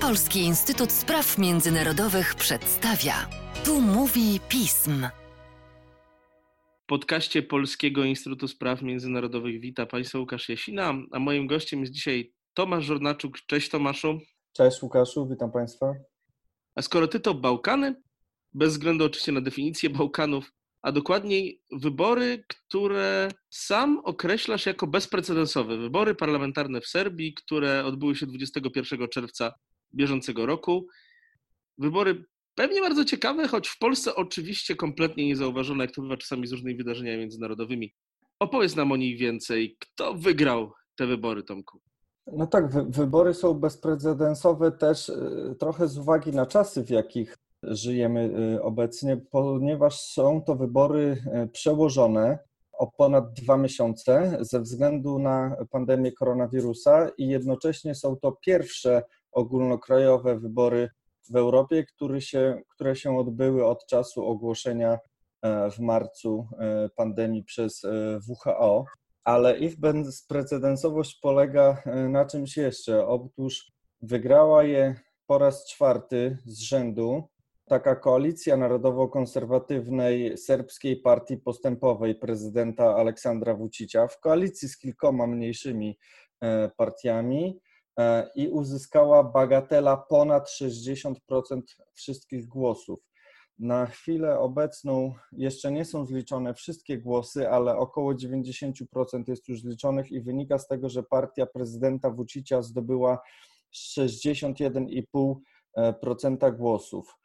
Polski Instytut Spraw Międzynarodowych przedstawia. Tu mówi pism. W podcaście Polskiego Instytutu Spraw Międzynarodowych wita Państwa Łukasz Jasina, a moim gościem jest dzisiaj Tomasz Żornaczuk. Cześć Tomaszu. Cześć Łukaszu, witam Państwa. A skoro ty to Bałkany, bez względu oczywiście na definicję Bałkanów, a dokładniej wybory, które sam określasz jako bezprecedensowe. Wybory parlamentarne w Serbii, które odbyły się 21 czerwca bieżącego roku. Wybory pewnie bardzo ciekawe, choć w Polsce oczywiście kompletnie niezauważone, jak to bywa czasami z różnymi wydarzeniami międzynarodowymi. Opowiedz nam o nich więcej. Kto wygrał te wybory, Tomku? No tak, wy wybory są bezprecedensowe też y, trochę z uwagi na czasy, w jakich żyjemy y, obecnie, ponieważ są to wybory y, przełożone o ponad dwa miesiące ze względu na pandemię koronawirusa i jednocześnie są to pierwsze ogólnokrajowe wybory w Europie, które się, które się odbyły od czasu ogłoszenia e, w marcu e, pandemii przez e, WHO. Ale ich bezprecedensowość polega na czymś jeszcze. Otóż wygrała je po raz czwarty z rzędu taka koalicja narodowo-konserwatywnej serbskiej partii postępowej prezydenta Aleksandra Vucicia w koalicji z kilkoma mniejszymi partiami i uzyskała bagatela ponad 60% wszystkich głosów. Na chwilę obecną jeszcze nie są zliczone wszystkie głosy, ale około 90% jest już zliczonych i wynika z tego, że partia prezydenta Vucicia zdobyła 61,5% głosów.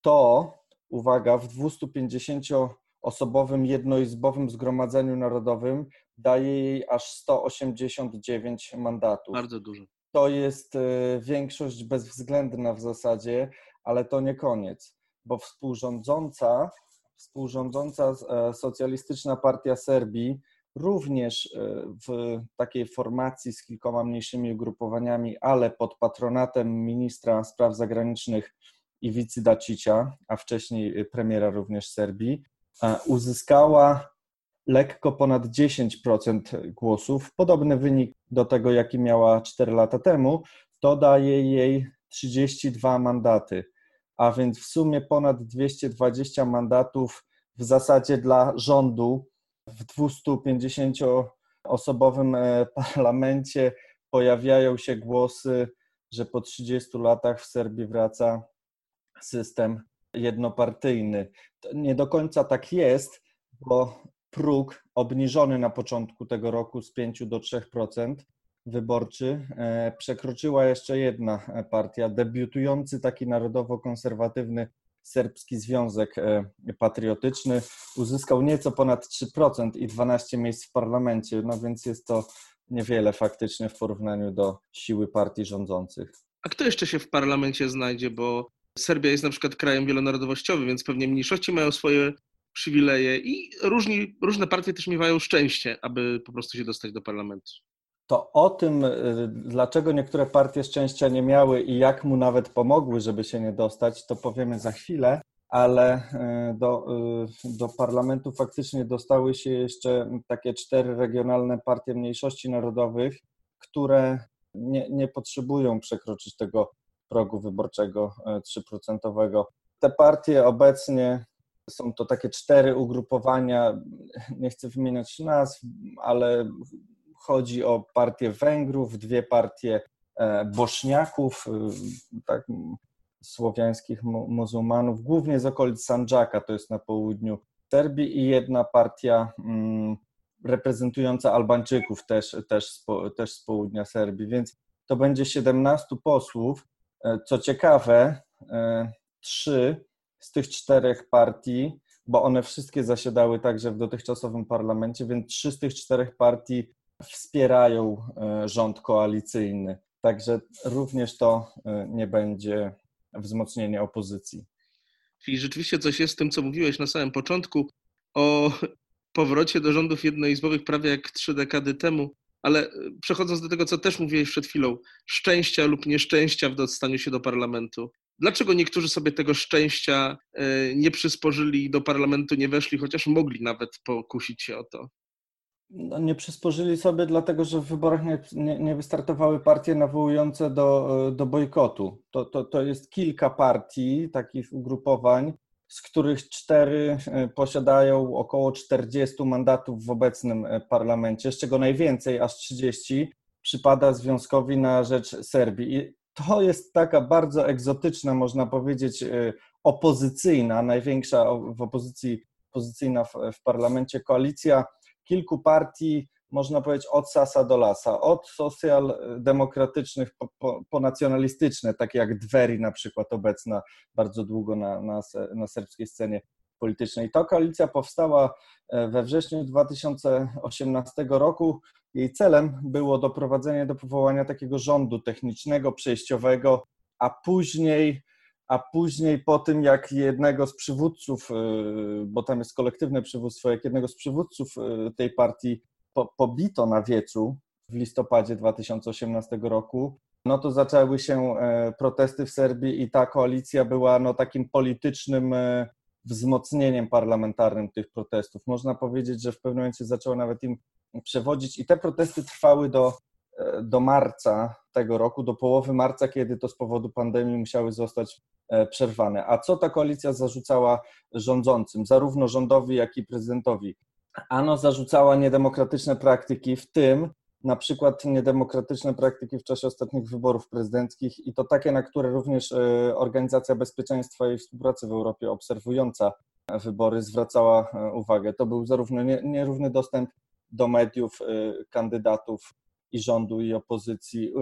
To, uwaga, w 250-osobowym jednoizbowym zgromadzeniu narodowym daje jej aż 189 mandatów. Bardzo dużo to jest e, większość bezwzględna w zasadzie, ale to nie koniec, bo współrządząca, współrządząca e, Socjalistyczna Partia Serbii również e, w takiej formacji z kilkoma mniejszymi ugrupowaniami, ale pod patronatem ministra spraw zagranicznych Iwicy Dacicia, a wcześniej premiera również Serbii, uzyskała lekko ponad 10% głosów. Podobny wynik do tego, jaki miała 4 lata temu, to daje jej 32 mandaty, a więc w sumie ponad 220 mandatów w zasadzie dla rządu w 250-osobowym e, parlamencie pojawiają się głosy, że po 30 latach w Serbii wraca system jednopartyjny. To nie do końca tak jest, bo próg obniżony na początku tego roku z 5 do 3% wyborczy e, przekroczyła jeszcze jedna partia, debiutujący taki narodowo-konserwatywny Serbski Związek e, Patriotyczny. Uzyskał nieco ponad 3% i 12 miejsc w parlamencie, no więc jest to niewiele faktycznie w porównaniu do siły partii rządzących. A kto jeszcze się w parlamencie znajdzie, bo Serbia jest na przykład krajem wielonarodowościowym, więc pewnie mniejszości mają swoje przywileje i różni, różne partie też miewają szczęście, aby po prostu się dostać do parlamentu. To o tym, y, dlaczego niektóre partie szczęścia nie miały i jak mu nawet pomogły, żeby się nie dostać, to powiemy za chwilę, ale y, do, y, do parlamentu faktycznie dostały się jeszcze takie cztery regionalne partie mniejszości narodowych, które nie, nie potrzebują przekroczyć tego progu wyborczego 3%. Te partie obecnie są to takie cztery ugrupowania, nie chcę wymieniać nazw, ale chodzi o partię Węgrów, dwie partie e, Bośniaków, e, tak, słowiańskich muzułmanów, głównie z okolic Sandżaka, to jest na południu Serbii i jedna partia mm, reprezentująca Albańczyków też, też, też z południa Serbii, więc to będzie 17 posłów. E, co ciekawe, trzy z tych czterech partii, bo one wszystkie zasiadały także w dotychczasowym parlamencie, więc trzy z tych czterech partii wspierają e, rząd koalicyjny. Także również to e, nie będzie wzmocnienie opozycji. Czyli rzeczywiście coś jest w tym, co mówiłeś na samym początku o powrocie do rządów jednoizbowych prawie jak trzy dekady temu. Ale e, przechodząc do tego, co też mówiłeś przed chwilą, szczęścia lub nieszczęścia w dostaniu się do parlamentu. Dlaczego niektórzy sobie tego szczęścia e, nie przysporzyli i do parlamentu nie weszli, chociaż mogli nawet pokusić się o to? No, nie przysporzyli sobie, dlatego że w wyborach nie, nie, nie wystartowały partie nawołujące do, do bojkotu. To, to, to jest kilka partii, takich ugrupowań, z których cztery e, posiadają około 40 mandatów w obecnym e, parlamencie, z czego najwięcej, aż 30, przypada Związkowi na rzecz Serbii. I to jest taka bardzo egzotyczna, można powiedzieć, e, opozycyjna, największa w opozycji opozycyjna w, w parlamencie koalicja kilku partii, można powiedzieć, od sasa do lasa, od socjaldemokratycznych po, po, po nacjonalistyczne, takie jak Dweri na przykład obecna bardzo długo na, na, na serbskiej scenie politycznej. Ta koalicja powstała e, we wrześniu 2018 roku. Jej celem było doprowadzenie do powołania takiego rządu technicznego, przejściowego, a później a później po tym, jak jednego z przywódców, y, bo tam jest kolektywne przywództwo, jak jednego z przywódców y, tej partii po, pobito na wiecu w listopadzie 2018 roku, no to zaczęły się e, protesty w Serbii i ta koalicja była no, takim politycznym e, wzmocnieniem parlamentarnym tych protestów. Można powiedzieć, że w pewnym momencie zaczęło nawet im przewodzić i te protesty trwały do, e, do marca tego roku, do połowy marca, kiedy to z powodu pandemii musiały zostać E, przerwane. A co ta koalicja zarzucała rządzącym, zarówno rządowi, jak i prezydentowi? Ano zarzucała niedemokratyczne praktyki, w tym na przykład niedemokratyczne praktyki w czasie ostatnich wyborów prezydenckich i to takie, na które również e, Organizacja Bezpieczeństwa i Współpracy w Europie obserwująca wybory zwracała uwagę. To był zarówno nierówny dostęp do mediów kandydatów i rządu i opozycji,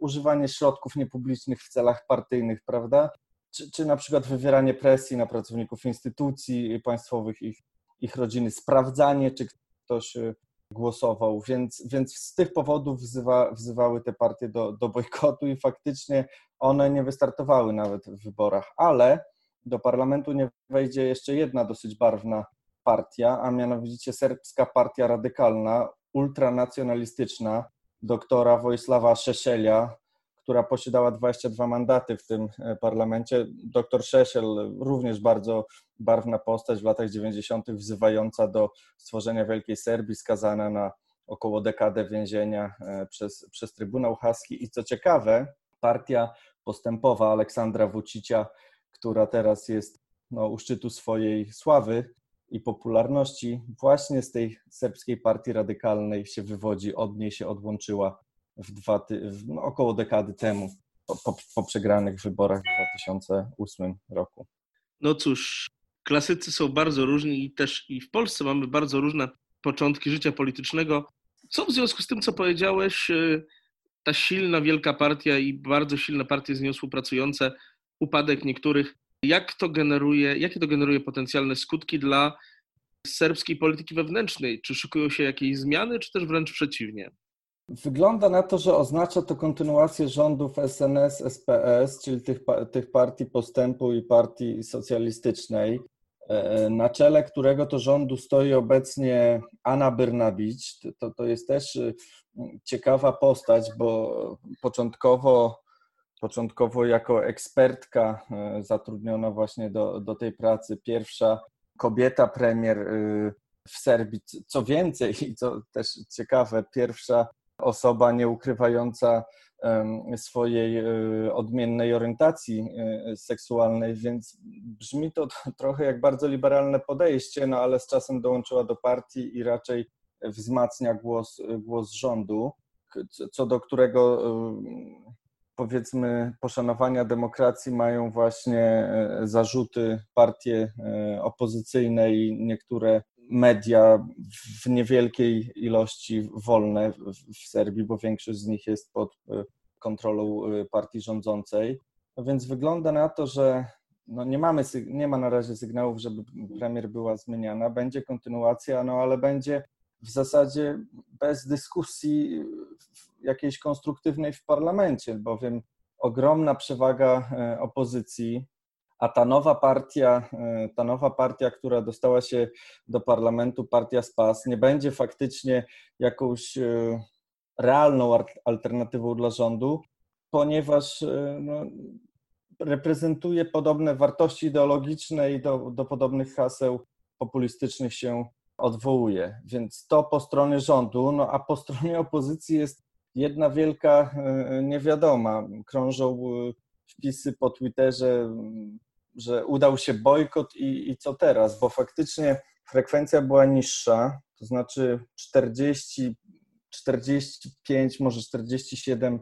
używanie środków niepublicznych w celach partyjnych, prawda? czy, czy na przykład wywieranie presji na pracowników instytucji państwowych, ich, ich rodziny, sprawdzanie, czy ktoś y, głosował, więc, więc z tych powodów wzywa, wzywały te partie do, do bojkotu i faktycznie one nie wystartowały nawet w wyborach, ale do parlamentu nie wejdzie jeszcze jedna dosyć barwna partia, a mianowicie serbska partia radykalna, ultranacjonalistyczna doktora Wojsława Szeszelia, która posiadała 22 mandaty w tym e, parlamencie. Doktor Szeszel, również bardzo barwna postać w latach 90., wzywająca do stworzenia Wielkiej Serbii, skazana na około dekadę więzienia e, przez, przez Trybunał Haski. I co ciekawe, partia postępowa Aleksandra Wucicia, która teraz jest no, u szczytu swojej sławy i popularności, właśnie z tej serbskiej partii radykalnej się wywodzi, od niej się odłączyła w dwa, w, no, około dekady temu, po, po, po przegranych wyborach w 2008 roku. No cóż, klasycy są bardzo różni i też i w Polsce mamy bardzo różne początki życia politycznego. Co w związku z tym, co powiedziałeś, y, ta silna, wielka partia i bardzo silne partie z nią współpracujące, upadek niektórych, jak to generuje, jakie to generuje potencjalne skutki dla serbskiej polityki wewnętrznej? Czy szykują się jakieś zmiany, czy też wręcz przeciwnie? Wygląda na to, że oznacza to kontynuację rządów SNS, SPS, czyli tych, tych partii postępu i partii socjalistycznej, e, na czele którego to rządu stoi obecnie Anna Byrnabić. To, to jest też y, ciekawa postać, bo początkowo, początkowo jako ekspertka e, zatrudniona właśnie do, do tej pracy, pierwsza kobieta premier y, w Serbii. Co więcej, i co też ciekawe, pierwsza osoba nie ukrywająca swojej e, odmiennej orientacji e, seksualnej, więc brzmi to trochę jak bardzo liberalne podejście, no ale z czasem dołączyła do partii i raczej wzmacnia głos, głos rządu, co do którego powiedzmy poszanowania demokracji mają właśnie e, zarzuty partie opozycyjne i niektóre media w niewielkiej ilości wolne w Serbii, bo większość z nich jest pod e, kontrolą e, partii rządzącej. No więc wygląda na to, że no nie, mamy, nie ma na razie sygnałów, żeby premier była zmieniana. Będzie kontynuacja, no ale będzie w zasadzie bez dyskusji jakiejś konstruktywnej w parlamencie, bowiem ogromna przewaga e, opozycji a ta nowa partia, e, ta nowa partia, która dostała się do parlamentu, partia SPAS, nie będzie faktycznie jakąś e, realną alternatywą dla rządu, ponieważ no, reprezentuje podobne wartości ideologiczne i do, do podobnych haseł populistycznych się odwołuje. Więc to po stronie rządu, no a po stronie opozycji jest jedna wielka niewiadoma. Krążą wpisy po Twitterze, że udał się bojkot i, i co teraz, bo faktycznie frekwencja była niższa, to znaczy 40, 45, może 47%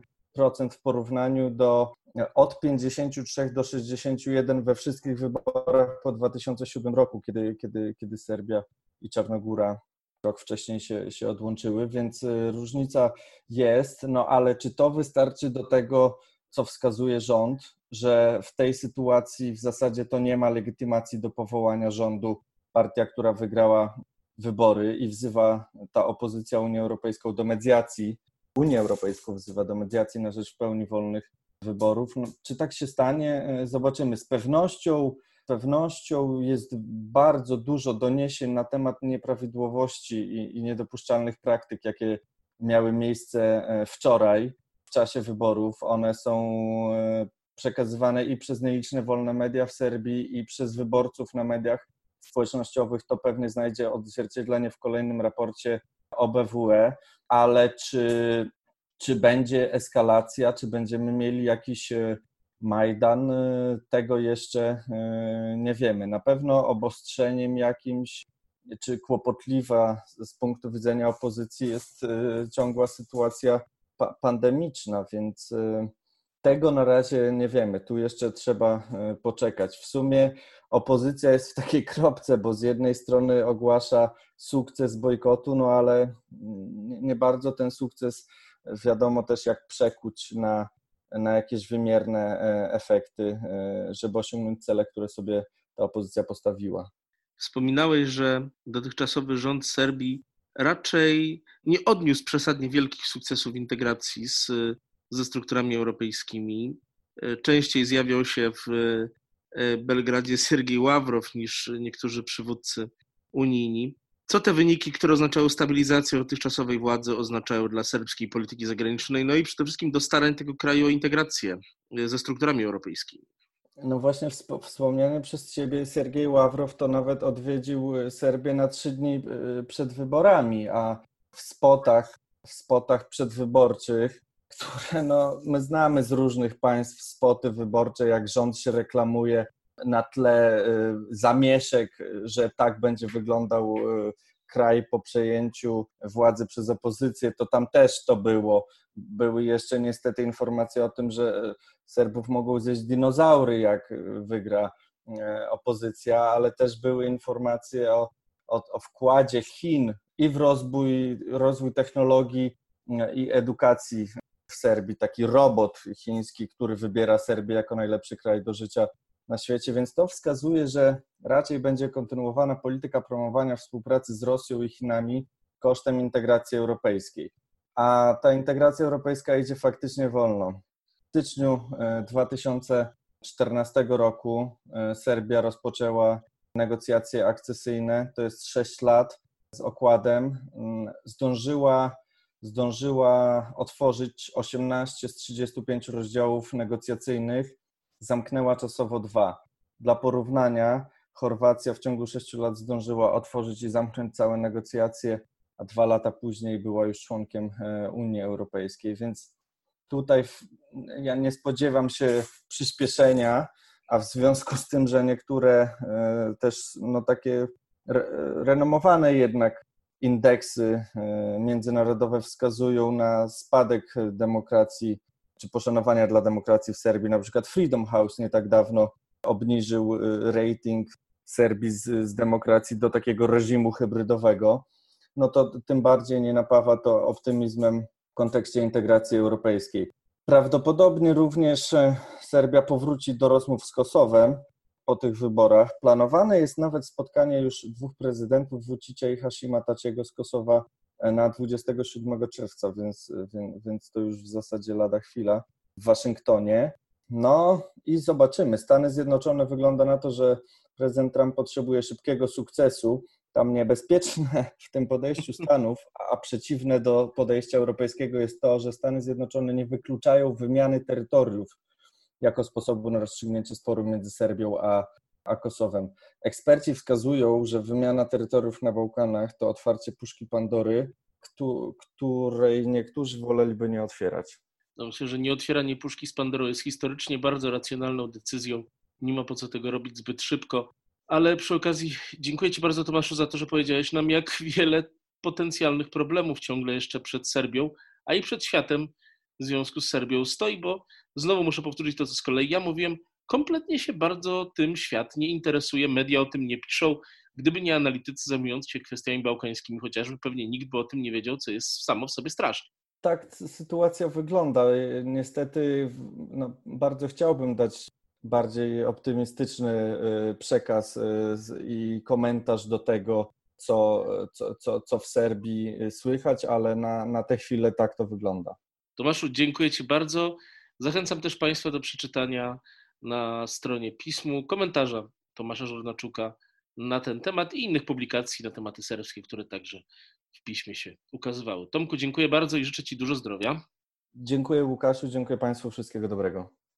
w porównaniu do od 53 do 61 we wszystkich wyborach po 2007 roku, kiedy, kiedy, kiedy Serbia i Czarnogóra rok wcześniej się, się odłączyły, więc y, różnica jest, no ale czy to wystarczy do tego, co wskazuje rząd, że w tej sytuacji w zasadzie to nie ma legitymacji do powołania rządu partia, która wygrała wybory i wzywa ta opozycja Unię Europejską do mediacji, Unię Europejską wzywa do mediacji na rzecz w pełni wolnych wyborów. No, czy tak się stanie? E, zobaczymy. Z pewnością, pewnością jest bardzo dużo doniesień na temat nieprawidłowości i, i niedopuszczalnych praktyk, jakie miały miejsce e, wczoraj w czasie wyborów. One są e, przekazywane i przez nieliczne wolne media w Serbii, i przez wyborców na mediach społecznościowych. To pewnie znajdzie odzwierciedlenie w kolejnym raporcie OBWE, ale czy, czy będzie eskalacja, czy będziemy mieli jakiś e, Majdan, e, tego jeszcze nie wiemy. Na pewno obostrzeniem jakimś czy kłopotliwa z punktu widzenia opozycji jest ciągła sytuacja pandemiczna, więc y, tego na razie nie wiemy. Tu jeszcze trzeba y, poczekać. W sumie opozycja jest w takiej kropce, bo z jednej strony ogłasza sukces bojkotu, no ale nie bardzo ten sukces wiadomo też jak przekuć na, na jakieś wymierne e, efekty, e, żeby osiągnąć cele, które sobie ta opozycja postawiła. Wspominałeś, że dotychczasowy rząd Serbii raczej nie odniósł przesadnie wielkich sukcesów integracji z, ze strukturami europejskimi. E, częściej zjawiał się w Belgradzie Sergiej Ławrow niż niektórzy przywódcy unijni. Co te wyniki, które oznaczały stabilizację dotychczasowej władzy, oznaczają dla serbskiej polityki zagranicznej, no i przede wszystkim do starań tego kraju o integrację e, ze strukturami europejskimi? No właśnie wspomniany przez Ciebie Sergiej Ławrow to nawet odwiedził y, Serbię na trzy dni y, przed wyborami, a w spotach, w spotach przedwyborczych, które no, my znamy z różnych państw spoty wyborcze, jak rząd się reklamuje na tle y, zamieszek, że tak będzie wyglądał kraj po przejęciu władzy przez opozycję, to tam też to było. Były jeszcze niestety informacje o tym, że Serbów mogą zjeść dinozaury, jak wygra opozycja, ale też były informacje o, o, o wkładzie Chin i w rozwój, rozwój technologii i edukacji w Serbii. Taki robot chiński, który wybiera Serbię jako najlepszy kraj do życia na świecie, więc to wskazuje, że raczej będzie kontynuowana polityka promowania współpracy z Rosją i Chinami kosztem integracji europejskiej. A ta integracja europejska idzie faktycznie wolno. W styczniu 2014 e, roku e, Serbia rozpoczęła negocjacje akcesyjne, to jest 6 lat z okładem. Mm, zdążyła, zdążyła otworzyć 18 z 35 rozdziałów negocjacyjnych zamknęła czasowo dwa. Dla porównania, Chorwacja w ciągu sześciu lat zdążyła otworzyć i zamknąć całe negocjacje, a dwa lata później była już członkiem e, Unii Europejskiej, więc tutaj ja nie spodziewam się przyspieszenia, a w związku z tym, że niektóre e, też no, takie renomowane jednak indeksy e, międzynarodowe wskazują na spadek demokracji czy poszanowania dla demokracji w Serbii. Na przykład Freedom House nie tak dawno obniżył y, rating Serbii z, z demokracji do takiego reżimu hybrydowego. No to tym bardziej nie napawa to optymizmem w kontekście integracji europejskiej. Prawdopodobnie również e, Serbia powróci do rozmów z Kosowem po tych wyborach. Planowane jest nawet spotkanie już dwóch prezydentów, Vucicia i Hashima Taciego z Kosowa na 27 czerwca, więc, więc to już w zasadzie lada chwila w Waszyngtonie. No i zobaczymy. Stany Zjednoczone wygląda na to, że prezydent Trump potrzebuje szybkiego sukcesu. Tam niebezpieczne w tym podejściu Stanów, a przeciwne do podejścia europejskiego jest to, że Stany Zjednoczone nie wykluczają wymiany terytoriów jako sposobu na rozstrzygnięcie sporu między Serbią a, a Kosowem. Eksperci wskazują, że wymiana terytoriów na Bałkanach to otwarcie puszki Pandory, której niektórzy woleliby nie otwierać. No myślę, że nieotwieranie puszki z Pandorą jest historycznie bardzo racjonalną decyzją. Nie ma po co tego robić zbyt szybko. Ale przy okazji dziękuję Ci bardzo, Tomaszu, za to, że powiedziałeś nam, jak wiele potencjalnych problemów ciągle jeszcze przed Serbią, a i przed światem w związku z Serbią stoi, bo znowu muszę powtórzyć to, co z kolei ja mówiłem, kompletnie się bardzo tym świat nie interesuje, media o tym nie piszą. Gdyby nie analitycy zajmujący się kwestiami bałkańskimi chociażby, pewnie nikt by o tym nie wiedział, co jest samo w sobie straszne. Tak sytuacja wygląda. Niestety no, bardzo chciałbym dać bardziej optymistyczny y, przekaz y, i komentarz do tego, co, co, co, co w Serbii słychać, ale na, na tę chwilę tak to wygląda. Tomaszu, dziękuję Ci bardzo. Zachęcam też Państwa do przeczytania na stronie pismu komentarza Tomasza Żornaczuka na ten temat i innych publikacji na tematy serbskie, które także w piśmie się ukazywały. Tomku, dziękuję bardzo i życzę Ci dużo zdrowia. Dziękuję Łukaszu, dziękuję Państwu, wszystkiego dobrego.